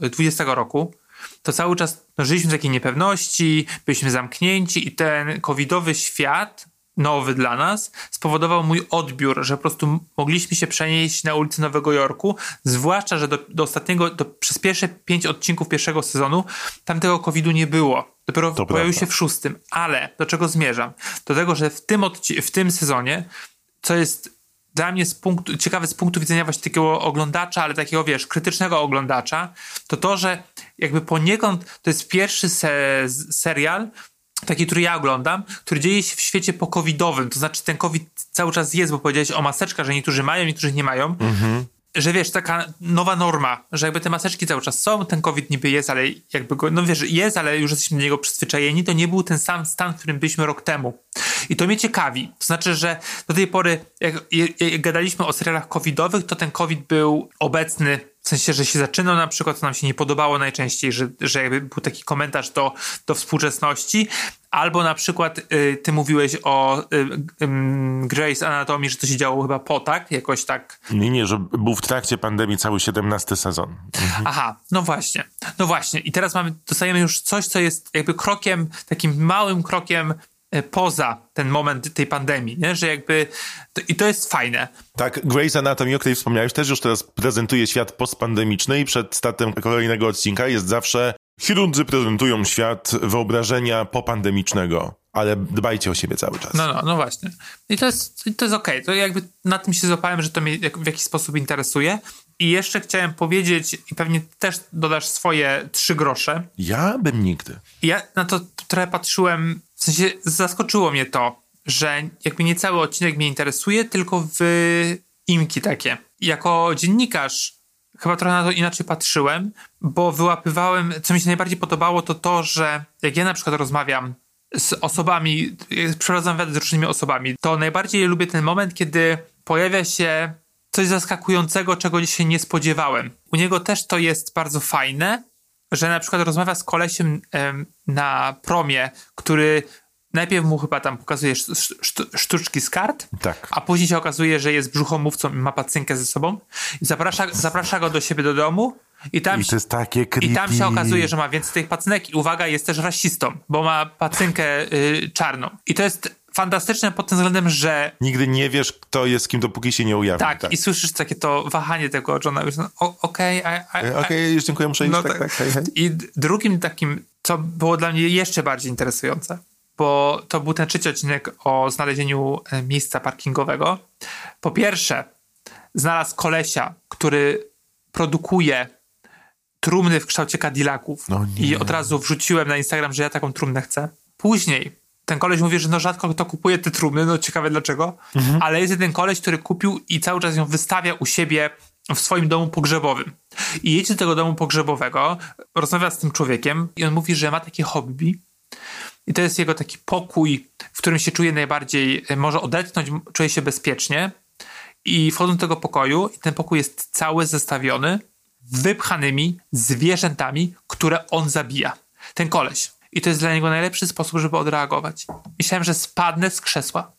20 roku, to cały czas no, żyliśmy w takiej niepewności, byliśmy zamknięci i ten covidowy świat, nowy dla nas, spowodował mój odbiór, że po prostu mogliśmy się przenieść na ulicy Nowego Jorku, zwłaszcza, że do, do ostatniego, do, przez pierwsze pięć odcinków pierwszego sezonu tam tego covidu nie było. Dopiero To pojawił prawda. się w szóstym. Ale do czego zmierzam? Do tego, że w tym, odci- w tym sezonie, co jest dla mnie z punktu, ciekawe z punktu widzenia właśnie takiego oglądacza, ale takiego, wiesz, krytycznego oglądacza, to to, że jakby poniekąd to jest pierwszy se- serial, taki, który ja oglądam, który dzieje się w świecie po-covidowym. To znaczy ten COVID cały czas jest, bo powiedziałeś o maseczkach, że niektórzy mają, niektórzy nie mają. Że wiesz, taka nowa norma, że jakby te maseczki cały czas są, ten COVID niby jest, ale jakby go, no wiesz, jest, ale już jesteśmy do niego przyzwyczajeni, to nie był ten sam stan, w którym byliśmy rok temu. I to mnie ciekawi. To znaczy, że do tej pory, jak, jak, gadaliśmy o serialach covidowych, to ten COVID był obecny w sensie, że się zaczynał na przykład, co nam się nie podobało najczęściej, że, że jakby był taki komentarz do, do współczesności, albo na przykład y, ty mówiłeś o y, y, Grace Anatomii, że to się działo chyba po, tak? Jakoś tak. Nie, nie, że był w trakcie pandemii cały 17 sezon. Aha, no właśnie. No właśnie. I teraz mamy, dostajemy już coś, co jest jakby krokiem, takim małym krokiem poza ten moment tej pandemii, nie? Że jakby, to, i to jest fajne. Tak, Grey's Anatomy, o której wspomniałeś, też już teraz prezentuje świat postpandemiczny i przed startem kolejnego odcinka jest zawsze chirurdzy prezentują świat wyobrażenia popandemicznego, ale dbajcie o siebie cały czas. No, no, no właśnie. I to jest, to jest okej. To jakby na tym się złapałem, że to mnie w jakiś sposób interesuje. I jeszcze chciałem powiedzieć, i pewnie też dodasz swoje trzy grosze. Ja bym nigdy. Ja na to trochę patrzyłem, w sensie zaskoczyło mnie to, że jakby nie cały odcinek mnie interesuje, tylko wyimki takie. Jako dziennikarz chyba trochę na to inaczej patrzyłem, bo wyłapywałem, co mi się najbardziej podobało, to to, że jak ja na przykład rozmawiam z osobami, przeprowadzam wywiady z różnymi osobami, to najbardziej lubię ten moment, kiedy pojawia się coś zaskakującego, czego się nie spodziewałem. U niego też to jest bardzo fajne, że na przykład rozmawia z kolesiem em, na promie, który najpierw mu chyba tam pokazuje sz- sztu- sztuczki z kart, Tak. a później się okazuje, że jest brzuchomówcą i ma pacynkę ze sobą i zaprasza, zaprasza go do siebie do domu i tam, I to jest takie creepy. i tam się okazuje, że ma więcej tych pacynek i uwaga, jest też rasistą, bo ma pacynkę y, czarną. I to jest fantastyczne pod tym względem, że Nigdy nie wiesz, kto jest kim, dopóki się nie ujawni. tak, i słyszysz takie to wahanie tego Johna Wilsona. O- Okej, a- E, Okej, już dziękuję, muszę iść. no tak, tak. tak, hej, hej. I drugim takim, co było dla mnie jeszcze bardziej interesujące, bo to był ten trzeci odcinek o znalezieniu e, miejsca parkingowego. Po pierwsze, znalazł kolesia, który produkuje trumny w kształcie Cadillaców No i od razu wrzuciłem na Instagram, że ja taką trumnę chcę. Później ten koleś mówi, że no rzadko kto kupuje te trumny, no ciekawe dlaczego, ale jest jeden koleś, który kupił i cały czas ją wystawia u siebie w swoim domu pogrzebowym. I jedzie do tego domu pogrzebowego, rozmawia z tym człowiekiem i on mówi, że ma takie hobby i to jest jego taki pokój, w którym się czuje najbardziej, e, może odetchnąć, czuje się bezpiecznie i wchodzą do tego pokoju i ten pokój jest cały zestawiony wypchanymi zwierzętami, które on zabija. Ten koleś. I to jest dla niego najlepszy sposób, żeby odreagować. Myślałem, że spadnę z krzesła.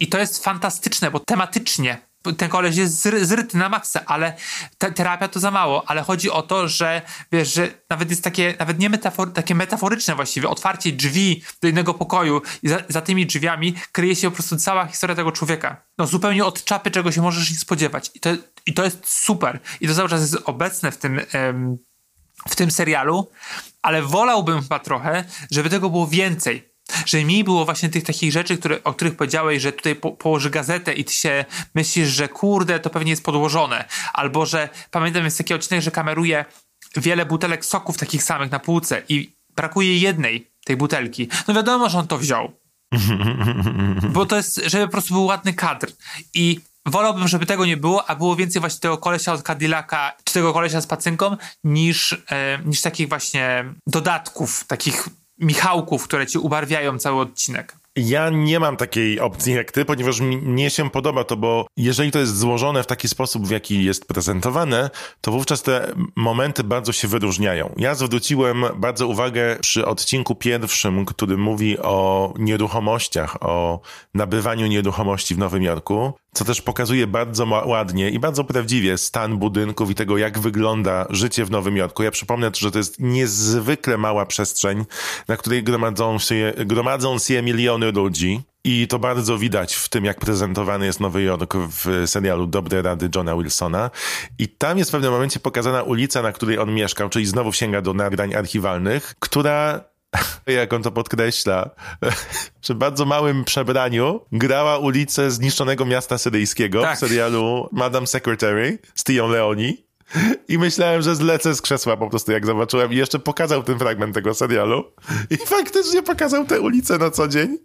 I to jest fantastyczne, bo tematycznie ten koleś jest zry, zryty na maksa, ale te, terapia to za mało, ale chodzi o to, że wiesz, że nawet jest takie, nawet nie metafor, takie metaforyczne właściwie, otwarcie drzwi do innego pokoju i za, za tymi drzwiami kryje się po prostu cała historia tego człowieka. No zupełnie od czapy, czego się możesz nie spodziewać. I to, i to jest super. I to cały czas jest obecne w tym, em, w tym serialu, ale wolałbym chyba trochę, żeby tego było więcej. Że mniej było właśnie tych takich rzeczy, które, o których powiedziałeś, że tutaj po, położy gazetę i ty się myślisz, że kurde, to pewnie jest podłożone. Albo że pamiętam jest taki odcinek, że kameruje wiele butelek soków takich samych na półce i brakuje jednej tej butelki. No wiadomo, że on to wziął. Bo to jest, żeby po prostu był ładny kadr. I wolałbym, żeby tego nie było, a było więcej właśnie tego kolesia od Cadillaca, czy tego kolesia z pacynką, niż, e, niż takich właśnie dodatków, takich michałków, które ci ubarwiają cały odcinek. Ja nie mam takiej opcji jak ty, ponieważ mnie się podoba to, bo jeżeli to jest złożone w taki sposób, w jaki jest prezentowane, to wówczas te momenty bardzo się wyróżniają. Ja zwróciłem bardzo uwagę przy odcinku pierwszym, który mówi o nieruchomościach, o nabywaniu nieruchomości w Nowym Jorku, co też pokazuje bardzo ładnie i bardzo prawdziwie stan budynków i tego, jak wygląda życie w Nowym Jorku. Ja przypomnę, że to jest niezwykle mała przestrzeń, na której gromadzą się, gromadzą się miliony ludzi. I to bardzo widać w tym, jak prezentowany jest Nowy Jork w serialu Dobre Rady Johna Wilsona. I tam jest w pewnym momencie pokazana ulica, na której on mieszkał, czyli znowu sięga do nagrań archiwalnych, która jak on to podkreśla, przy bardzo małym przebraniu grała ulicę zniszczonego miasta syryjskiego Tak. w serialu Madame Secretary z Tią Leoni. I myślałem, że zlecę z krzesła po prostu, jak zobaczyłem. I jeszcze pokazał ten fragment tego serialu. I faktycznie pokazał tę ulicę na co dzień.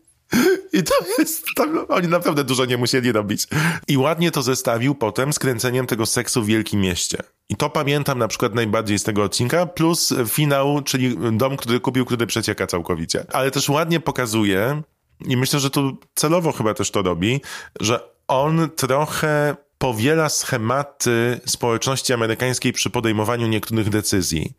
I to jest, tam, oni naprawdę dużo nie musieli robić. I ładnie to zestawił potem z kręceniem tego seksu w Wielkim Mieście. I to pamiętam na przykład najbardziej z tego odcinka, plus finał, czyli dom, który kupił, który przecieka całkowicie. Ale też ładnie pokazuje, i myślę, że tu celowo chyba też to robi, że on trochę powiela schematy społeczności amerykańskiej przy podejmowaniu niektórych decyzji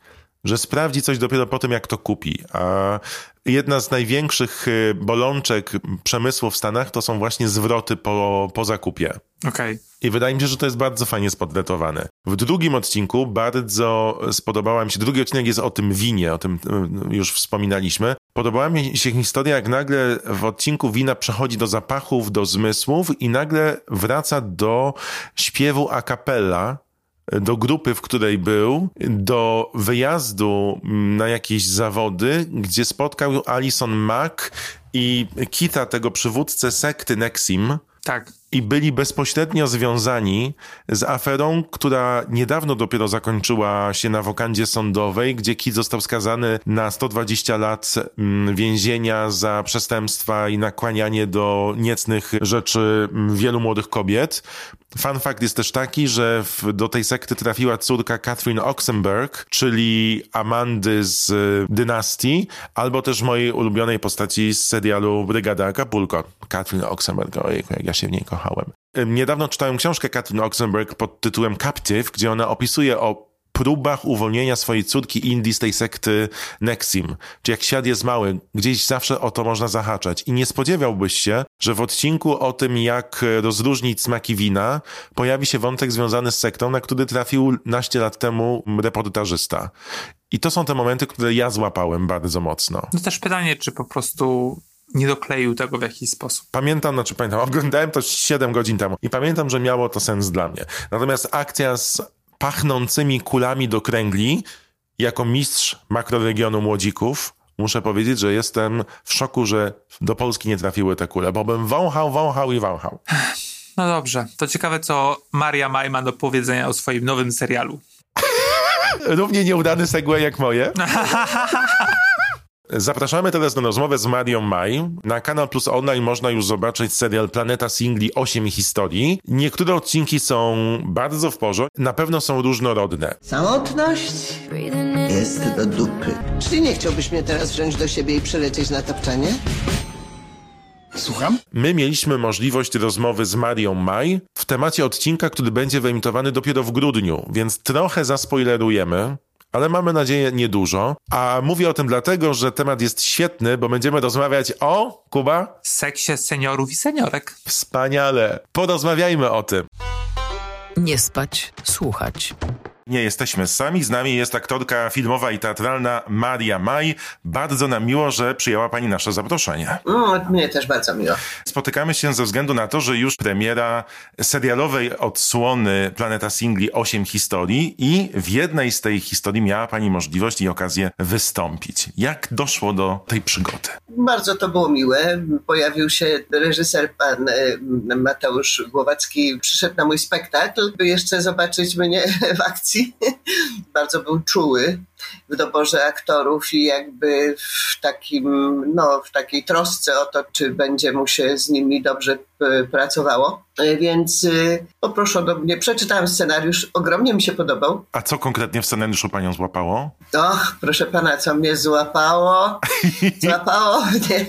że sprawdzi coś dopiero po tym, jak to kupi. A jedna z największych y, bolączek przemysłu w Stanach to są właśnie zwroty po, po zakupie. Okej. I wydaje mi się, że to jest bardzo fajnie spodletowane. W drugim odcinku bardzo spodobała mi się, drugi odcinek jest o tym winie, o tym y, już wspominaliśmy. Podobała mi się historia, jak nagle w odcinku wina przechodzi do zapachów, do zmysłów i nagle wraca do śpiewu a cappella, do grupy, w której był, do wyjazdu mm, na jakieś zawody, gdzie spotkał Alison Mack i Kita, tego przywódcę sekty Nexim, Tak. I byli bezpośrednio związani z aferą, która niedawno dopiero zakończyła się na wokandzie sądowej, gdzie Kid został skazany na 120 lat mm, więzienia za przestępstwa i nakłanianie do niecnych rzeczy mm, wielu młodych kobiet. Fun fact jest też taki, że w, do tej sekty trafiła córka Catherine Oxenberg, czyli Amandy z y, Dynastii, albo też mojej ulubionej postaci z serialu Brygada Acapulco. Catherine Oxenberg, ojejku, jak ja się w niej Niedawno czytałem książkę Catherine Oxenberg pod tytułem Captive, gdzie ona opisuje o próbach uwolnienia swojej córki Indii z tej sekty Nexim. Czy jak świat jest mały, gdzieś zawsze o to można zahaczać. I nie spodziewałbyś się, że w odcinku o tym, jak rozróżnić smaki wina, pojawi się wątek związany z sektą, na który trafił naście lat temu reportażysta. I to są te momenty, które ja złapałem bardzo mocno. No też pytanie, czy po prostu nie dokleił tego w jakiś sposób. Pamiętam, znaczy pamiętam, oglądałem to 7 godzin temu i pamiętam, że miało to sens dla mnie. Natomiast akcja z pachnącymi kulami do kręgli, jako mistrz makroregionu młodzików, muszę powiedzieć, że jestem w szoku, że do Polski nie trafiły te kule, bo bym wąchał, wąchał i wąchał. No dobrze, to ciekawe, co Maria Maj ma do powiedzenia o swoim nowym serialu. Równie nieudany segue jak moje. Zapraszamy teraz na rozmowę z Marią Maj. Na Kanal Plus Online można już zobaczyć serial Planeta Singli 8 historii. Niektóre odcinki są bardzo w porządku, na pewno są różnorodne. Samotność jest do dupy. Czyli nie chciałbyś mnie teraz wziąć do siebie i przelecieć na tapczanie? Słucham? My mieliśmy możliwość rozmowy z Marią Maj w temacie odcinka, który będzie wyemitowany dopiero w grudniu, więc trochę zaspoilerujemy. Ale mamy nadzieję niedużo. A mówię o tym dlatego, że temat jest świetny, bo będziemy rozmawiać o, Kuba? Seksie seniorów i seniorek. Wspaniale. Porozmawiajmy o tym. Nie spać, słuchać. Nie jesteśmy sami, z nami jest aktorka filmowa i teatralna Maria Maj. Bardzo nam miło, że przyjęła Pani nasze zaproszenie. Mm, mnie też bardzo miło. Spotykamy się ze względu na to, że już premiera serialowej odsłony Planeta Singli 8 historii i w jednej z tej historii miała Pani możliwość i okazję wystąpić. Jak doszło do tej przygody? Bardzo to było miłe. Pojawił się reżyser pan e, Mateusz Głowacki, przyszedł na mój spektakl, by jeszcze zobaczyć mnie w akcji. Bardzo był czuły w doborze aktorów i jakby w takim, no, w takiej trosce o to, czy będzie mu się z nimi dobrze p- pracowało. E, Więc y, poproszono mnie, przeczytałem scenariusz, ogromnie mi się podobał. A co konkretnie w scenariuszu Panią złapało? Och, proszę pana, co mnie złapało? Złapało mnie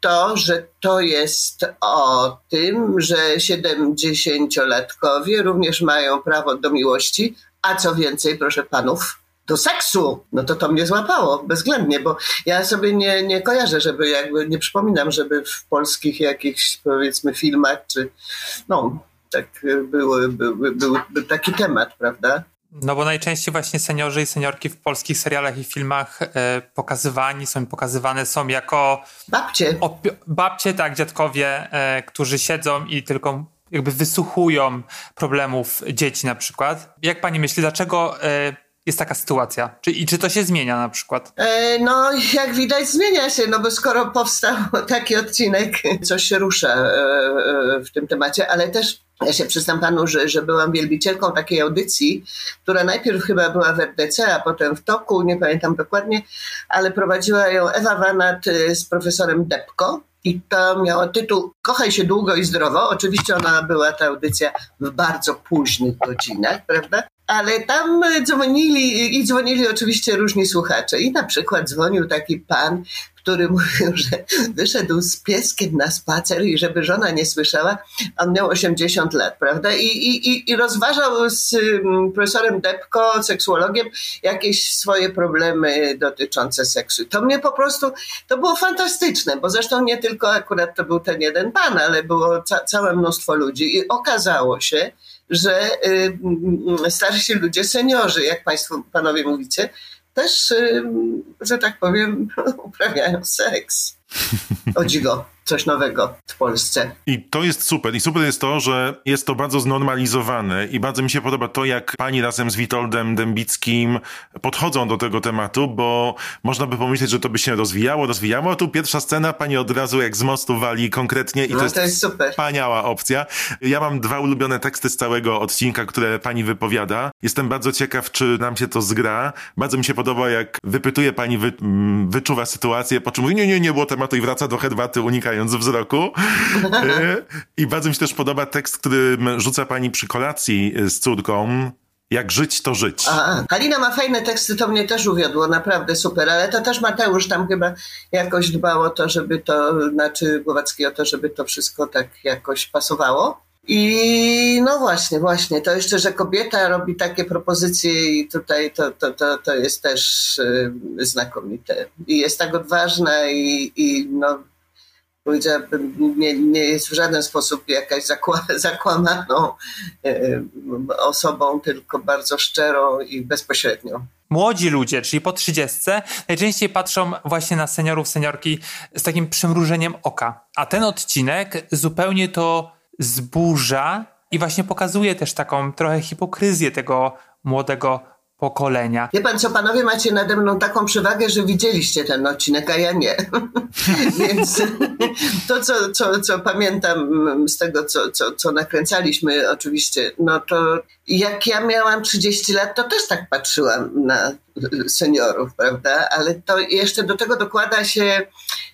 to, że to jest o tym, że 70-latkowie również mają prawo do miłości, a co więcej, proszę panów, do seksu. No to to mnie złapało bezwzględnie, bo ja sobie nie, nie kojarzę, żeby jakby, nie przypominam, żeby w polskich jakichś powiedzmy filmach, czy no, tak był, był, był, był taki temat, prawda? No bo najczęściej właśnie seniorzy i seniorki w polskich serialach i filmach e, pokazywani są, pokazywane są jako Babcie. opi- babcie, tak, dziadkowie, e, którzy siedzą i tylko jakby wysłuchują problemów dzieci na przykład. Jak pani myśli, dlaczego e, jest taka sytuacja? Czy, I czy to się zmienia na przykład? E, No, jak widać, zmienia się, no bo skoro powstał taki odcinek, coś się rusza e, e, w tym temacie, ale też ja się przyznam panu, że, że byłam wielbicielką takiej audycji, która najpierw chyba była w RDC, a potem w Toku, nie pamiętam dokładnie, ale prowadziła ją Ewa Wanat e, z profesorem Depko. I to miało tytuł Kochaj się długo i zdrowo. Oczywiście ona była, ta audycja, w bardzo późnych godzinach, prawda? Ale tam dzwonili i dzwonili oczywiście różni słuchacze. I na przykład dzwonił taki pan, który mówił, że wyszedł z pieskiem na spacer i żeby żona nie słyszała, on miał 80 lat, prawda? I, i, i- rozważał z mm, profesorem Depko, seksuologiem, jakieś swoje problemy dotyczące seksu. To mnie po prostu, to było fantastyczne, bo zresztą nie tylko akurat to był ten jeden pan, ale było ca- całe mnóstwo ludzi i okazało się, że y, mm, starsi ludzie, seniorzy, jak Państwo, panowie mówicie, też, że tak powiem, uprawiają seks. O dziwo, coś nowego w Polsce. I to jest super. I super jest to, że jest to bardzo znormalizowane i bardzo mi się podoba to, jak pani razem z Witoldem Dębickim podchodzą do tego tematu, bo można by pomyśleć, że to by się rozwijało, rozwijało, a tu pierwsza scena pani od razu jak z mostu wali konkretnie i No to jest to jest super. Wspaniała opcja. Ja mam dwa ulubione teksty z całego odcinka, które pani wypowiada. Jestem bardzo ciekaw, czy nam się to zgra. Bardzo mi się podoba, jak wypytuje pani, wy, mm, wyczuwa sytuację, po czym mówi, nie, nie, nie było tematu i wraca do herbaty, unikając wzroku. E, I bardzo mi się też podoba tekst, który rzuca pani przy kolacji z córką. Jak żyć, to żyć. A, Halina ma fajne teksty, to mnie też uwiodło, naprawdę super, ale to też Mateusz tam chyba jakoś dbał o to, żeby to, znaczy Głowacki o to, żeby to wszystko tak jakoś pasowało. I no właśnie, właśnie, to jeszcze, że kobieta robi takie propozycje i tutaj to, to, to, to jest też y, znakomite. I jest tak odważna i, i no powiedziałabym, nie, nie jest w żaden sposób jakaś zakła, zakłamaną e, osobą, tylko bardzo szczerą i bezpośrednią. Młodzi ludzie, czyli po 30, najczęściej patrzą właśnie na seniorów, seniorki z takim przymrużeniem oka. A ten odcinek zupełnie to zburza i właśnie pokazuje też taką trochę hipokryzję tego młodego pokolenia. Wie pan co, panowie macie nade mną taką przewagę, że widzieliście ten odcinek, a ja nie. Więc to, co, co, co pamiętam z tego, co, co, co nakręcaliśmy oczywiście, no to jak ja miałam 30 lat, to też tak patrzyłam na seniorów, prawda? Ale to jeszcze do tego dokłada się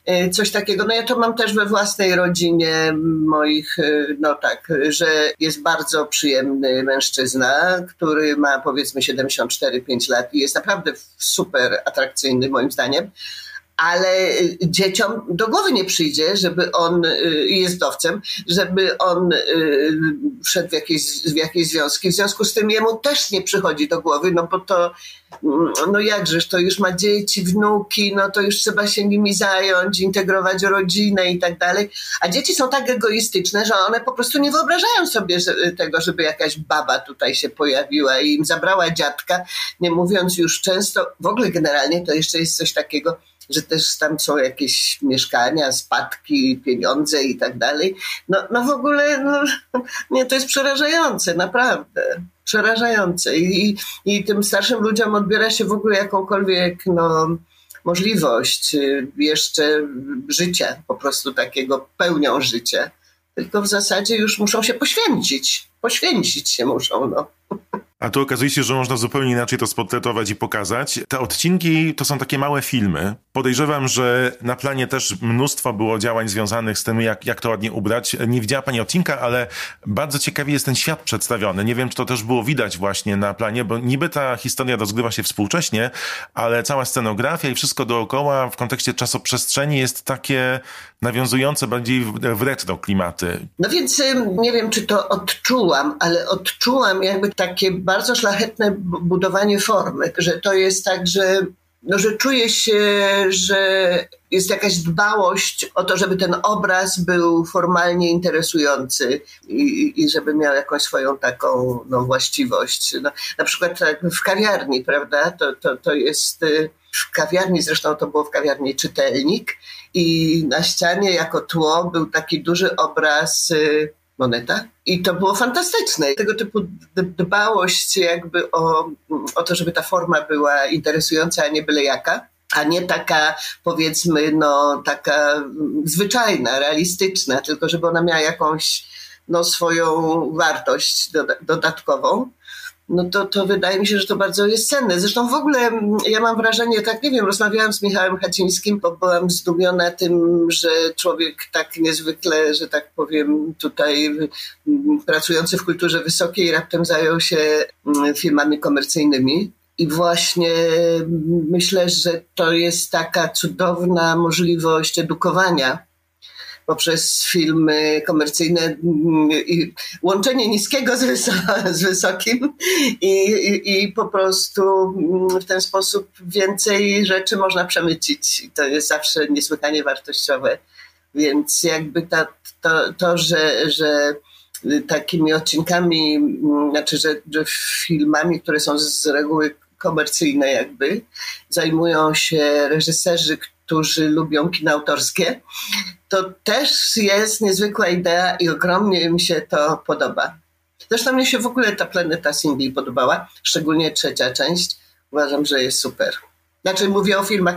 e, coś takiego, no ja to mam też we własnej rodzinie moich, e, no tak, że jest bardzo przyjemny mężczyzna, który ma powiedzmy 74-5 lat i jest naprawdę super atrakcyjny moim zdaniem ale y, dzieciom do głowy nie przyjdzie, żeby on, y, jest dowcem, żeby on y, wszedł w jakieś, w jakieś związki. W związku z tym jemu też nie przychodzi do głowy, no bo to, mm, no jakżeż, to już ma dzieci, wnuki, no to już trzeba się nimi zająć, integrować rodzinę i tak dalej. A dzieci są tak egoistyczne, że one po prostu nie wyobrażają sobie tego, żeby jakaś baba tutaj się pojawiła i im zabrała dziadka, nie mówiąc już często, w ogóle generalnie to jeszcze jest coś takiego, że też tam są jakieś mieszkania, spadki, pieniądze i tak dalej. No, no w ogóle, no, nie, to jest przerażające, naprawdę. Przerażające. I, I tym starszym ludziom odbiera się w ogóle jakąkolwiek, no, możliwość y, jeszcze życia, po prostu takiego pełnią życia. Tylko w zasadzie już muszą się poświęcić. Poświęcić się muszą, no. A tu okazuje się, że można zupełnie inaczej to sportretować i pokazać. Te odcinki to są takie małe filmy. Podejrzewam, że na planie też mnóstwo było działań związanych z tym, jak, jak to ładnie ubrać. Nie widziała pani odcinka, ale bardzo ciekawie jest ten świat przedstawiony. Nie wiem, czy to też było widać właśnie na planie, bo niby ta historia rozgrywa się współcześnie, ale cała scenografia i wszystko dookoła w kontekście czasoprzestrzeni jest takie nawiązujące bardziej w, retro klimaty. No więc nie wiem, czy to odczułam, ale odczułam jakby takie bardzo szlachetne budowanie formy, że to jest tak, że, no, że czuje się, że jest jakaś dbałość o to, żeby ten obraz był formalnie interesujący i, i żeby miał jakąś swoją taką no, właściwość. No, na przykład tak w kawiarni, prawda, to, to, to jest y, w kawiarni, zresztą to było w kawiarni czytelnik i na ścianie jako tło był taki duży obraz y, moneta. I to było fantastyczne. Tego typu dbałość jakby o, o to, żeby ta forma była interesująca, a nie byle jaka a nie taka, powiedzmy, no, taka zwyczajna, realistyczna, tylko żeby ona miała jakąś, no, swoją wartość dodatkową no to, to wydaje mi się, że to bardzo jest cenne. Zresztą w ogóle mm, ja mam wrażenie, tak nie wiem, rozmawiałam z Michałem Hacińskim, bo byłam zdumiona tym, że człowiek tak niezwykle, że tak powiem, tutaj mm, pracujący w kulturze wysokiej raptem zajął się mm, filmami komercyjnymi. I właśnie myślę, że to jest taka cudowna możliwość edukowania poprzez filmy komercyjne mm, i łączenie niskiego z, z wysokim i, i, i, po prostu mm, w ten sposób więcej rzeczy można przemycić. I to jest zawsze niesłychanie wartościowe. Więc jakby ta, to, to że, że takimi odcinkami, mm, znaczy, że, że filmami, które są z reguły komercyjne jakby, zajmują się reżyserzy, którzy lubią kino autorskie, to też jest niezwykła idea i ogromnie mi się to podoba. Zresztą mnie się w ogóle ta planeta singli podobała, szczególnie trzecia część. Uważam, że jest super. Znaczy mówię o filmach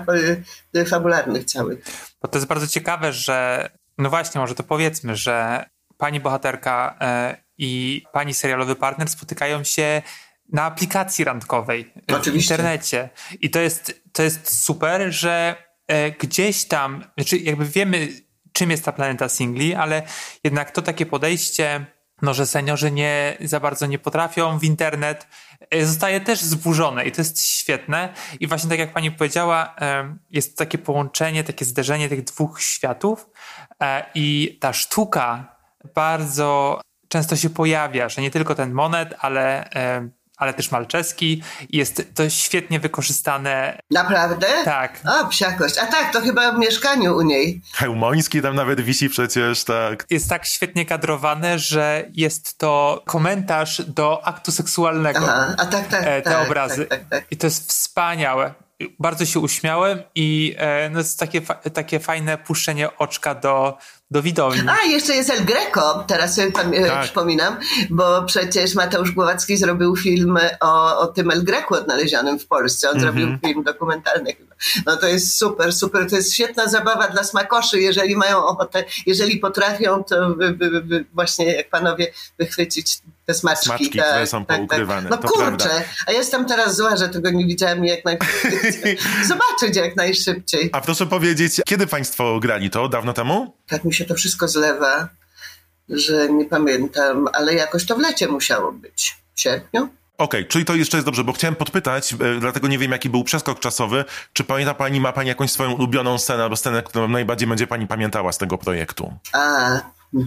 e, fabularnych całych. Bo to jest bardzo ciekawe, że no właśnie, może to powiedzmy, że pani bohaterka e, i pani serialowy partner spotykają się na aplikacji randkowej Oczywiście. w internecie. I to jest, to jest super, że gdzieś tam, znaczy jakby wiemy, czym jest ta planeta singli, ale jednak to takie podejście, no, że seniorzy nie za bardzo nie potrafią w internet, e, zostaje też zburzone i to jest świetne. I właśnie tak jak pani powiedziała, e, jest takie połączenie, takie zderzenie tych dwóch światów e, i ta sztuka bardzo często się pojawia, że nie tylko ten monet, ale ale też malczeski. Jest to świetnie wykorzystane. Naprawdę? Tak. O, psiakość. A tak, to chyba w mieszkaniu u niej. Hełmoński tam nawet wisi przecież, tak. Jest tak świetnie kadrowane, że jest to komentarz do aktu seksualnego. Aha, a tak, tak, e, te tak, obrazy. Tak, tak, tak. I to jest wspaniałe. Bardzo się uśmiałem i e, no, jest takie, takie fajne puszczenie oczka do, do widowni. A, jeszcze jest El Greco, teraz sobie tak. przypominam, bo przecież Mateusz Głowacki zrobił film o, o tym El Greco odnalezionym w Polsce. On mm -hmm. zrobił film dokumentalny chyba. No to jest super, super. To jest świetna zabawa dla smakoszy, jeżeli mają ochotę, jeżeli potrafią, to właśnie jak panowie wychwycić te smaczki. Smaczki, tak, które są tak, poukrywane, Tak. No to kurczę, prawda. a jestem teraz zła, że tego nie widziałam i jak najszybciej. Zobaczyć jak najszybciej. A proszę powiedzieć, kiedy państwo grali to? Dawno temu? Tak mi się to wszystko zlewa, że nie pamiętam, ale jakoś to w lecie musiało być. W sierpniu? Okej, czyli to jeszcze jest dobrze, bo chciałem podpytać, e, dlatego nie wiem, jaki był przeskok czasowy. Czy pamięta pani, ma pani jakąś swoją ulubioną scenę, albo scenę, którą najbardziej będzie pani pamiętała z tego projektu? A.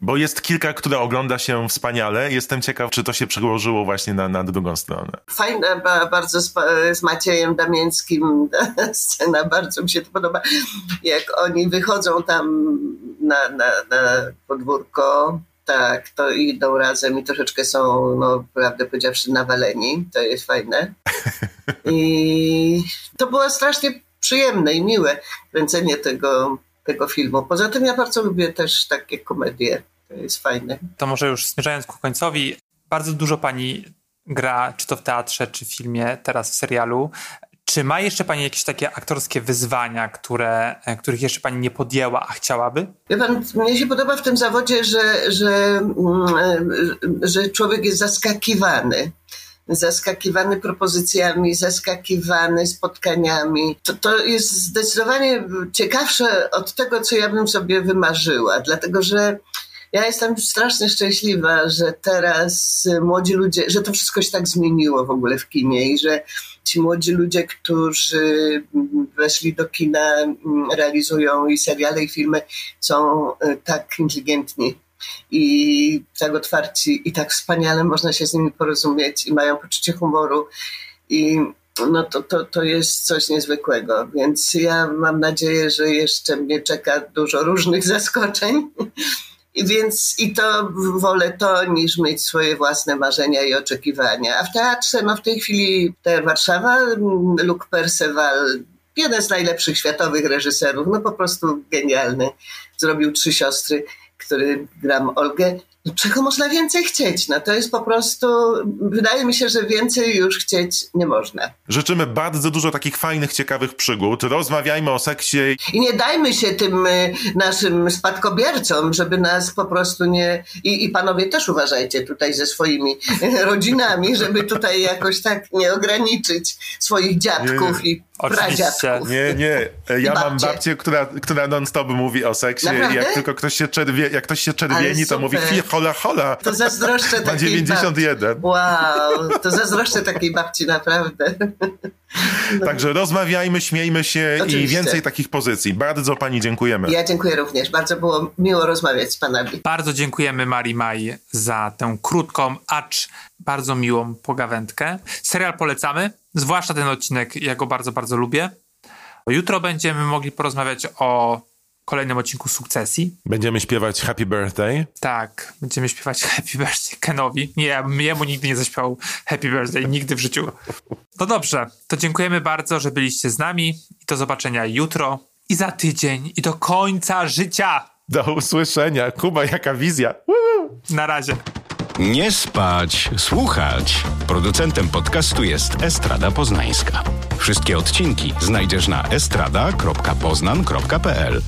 Bo jest kilka, które ogląda się wspaniale. Jestem ciekaw, czy to się przełożyło właśnie na, na drugą stronę. Fajna ba, bardzo z, z Maciejem Damięckim scena, bardzo mi się to podoba. Jak oni wychodzą tam na, na, na podwórko, tak, to idą razem i troszeczkę są, no prawdę powiedziawszy, nawaleni. To jest fajne. I to było strasznie przyjemne i miłe kręcenie tego, tego filmu. Poza tym ja bardzo lubię też takie komedie. To jest fajne. To może już zmierzając ku końcowi, bardzo dużo pani gra, czy to w teatrze, czy w filmie, teraz w serialu. Czy ma jeszcze pani jakieś takie aktorskie wyzwania, które, e, których jeszcze pani nie podjęła, a chciałaby? Wie pan, mnie się podoba w tym zawodzie, że, że, mm, że człowiek jest zaskakiwany. Zaskakiwany propozycjami, zaskakiwany spotkaniami. To, to jest zdecydowanie ciekawsze od tego, co ja bym sobie wymarzyła, dlatego że ja jestem strasznie szczęśliwa, że teraz młodzi ludzie, że to wszystko się tak zmieniło w ogóle w kinie i że ci młodzi ludzie, którzy weszli do kina, realizują i seriale, i filmy, są e, tak inteligentni i tak otwarci i tak wspaniale można się z nimi porozumieć i mają poczucie humoru i no to, to, to jest coś niezwykłego, więc ja mam nadzieję, że jeszcze mnie czeka dużo różnych zaskoczeń. I więc i to wolę to, niż mieć swoje własne marzenia i oczekiwania. A w teatrze, no w tej chwili Teatr Warszawa, Luc Perceval, jeden z najlepszych światowych reżyserów, no po prostu genialny. Zrobił Trzy Siostry, który gram Olgę. No, czego można więcej chcieć? No to jest po prostu, wydaje mi się, że więcej już chcieć nie można. Życzymy bardzo dużo takich fajnych, ciekawych przygód. Rozmawiajmy o seksie. I nie dajmy się tym y, naszym spadkobiercom, żeby nas po prostu nie. I, I panowie też uważajcie tutaj ze swoimi rodzinami, żeby tutaj jakoś tak nie ograniczyć swoich dziadków i Oczywiście. pradziadków. Nie, nie. Ja mam babcie. babcię, która, która non-stop mówi o seksie. Naprawdę? Jak tylko ktoś się, czerwie, jak ktoś się czerwieni, to mówi. Hola, hola. To zazdroszczę Ma takiej 91. Babci. Wow, to zazdroszczę takiej babci naprawdę. Także rozmawiajmy, śmiejmy się i Oczywiście. więcej takich pozycji. Bardzo pani dziękujemy. Ja dziękuję również. Bardzo było miło rozmawiać z panami. Bardzo dziękujemy Marii Maj za tę krótką, acz bardzo miłą pogawędkę. Serial polecamy, zwłaszcza ten odcinek, ja go bardzo, bardzo lubię. Jutro będziemy mogli porozmawiać o kolejnym odcinku Sukcesji. Będziemy śpiewać Happy Birthday. Tak, będziemy śpiewać Happy Birthday Kenowi. Nie, jemu nigdy nie zaśpiewał Happy Birthday, nigdy w życiu. No dobrze, to dziękujemy bardzo, że byliście z nami i do zobaczenia jutro i za tydzień i do końca życia. Do usłyszenia. Kuba, jaka wizja. Woo! Na razie. Nie spać, słuchać. Producentem podcastu jest Estrada Poznańska. Wszystkie odcinki znajdziesz na estrada.poznan.pl.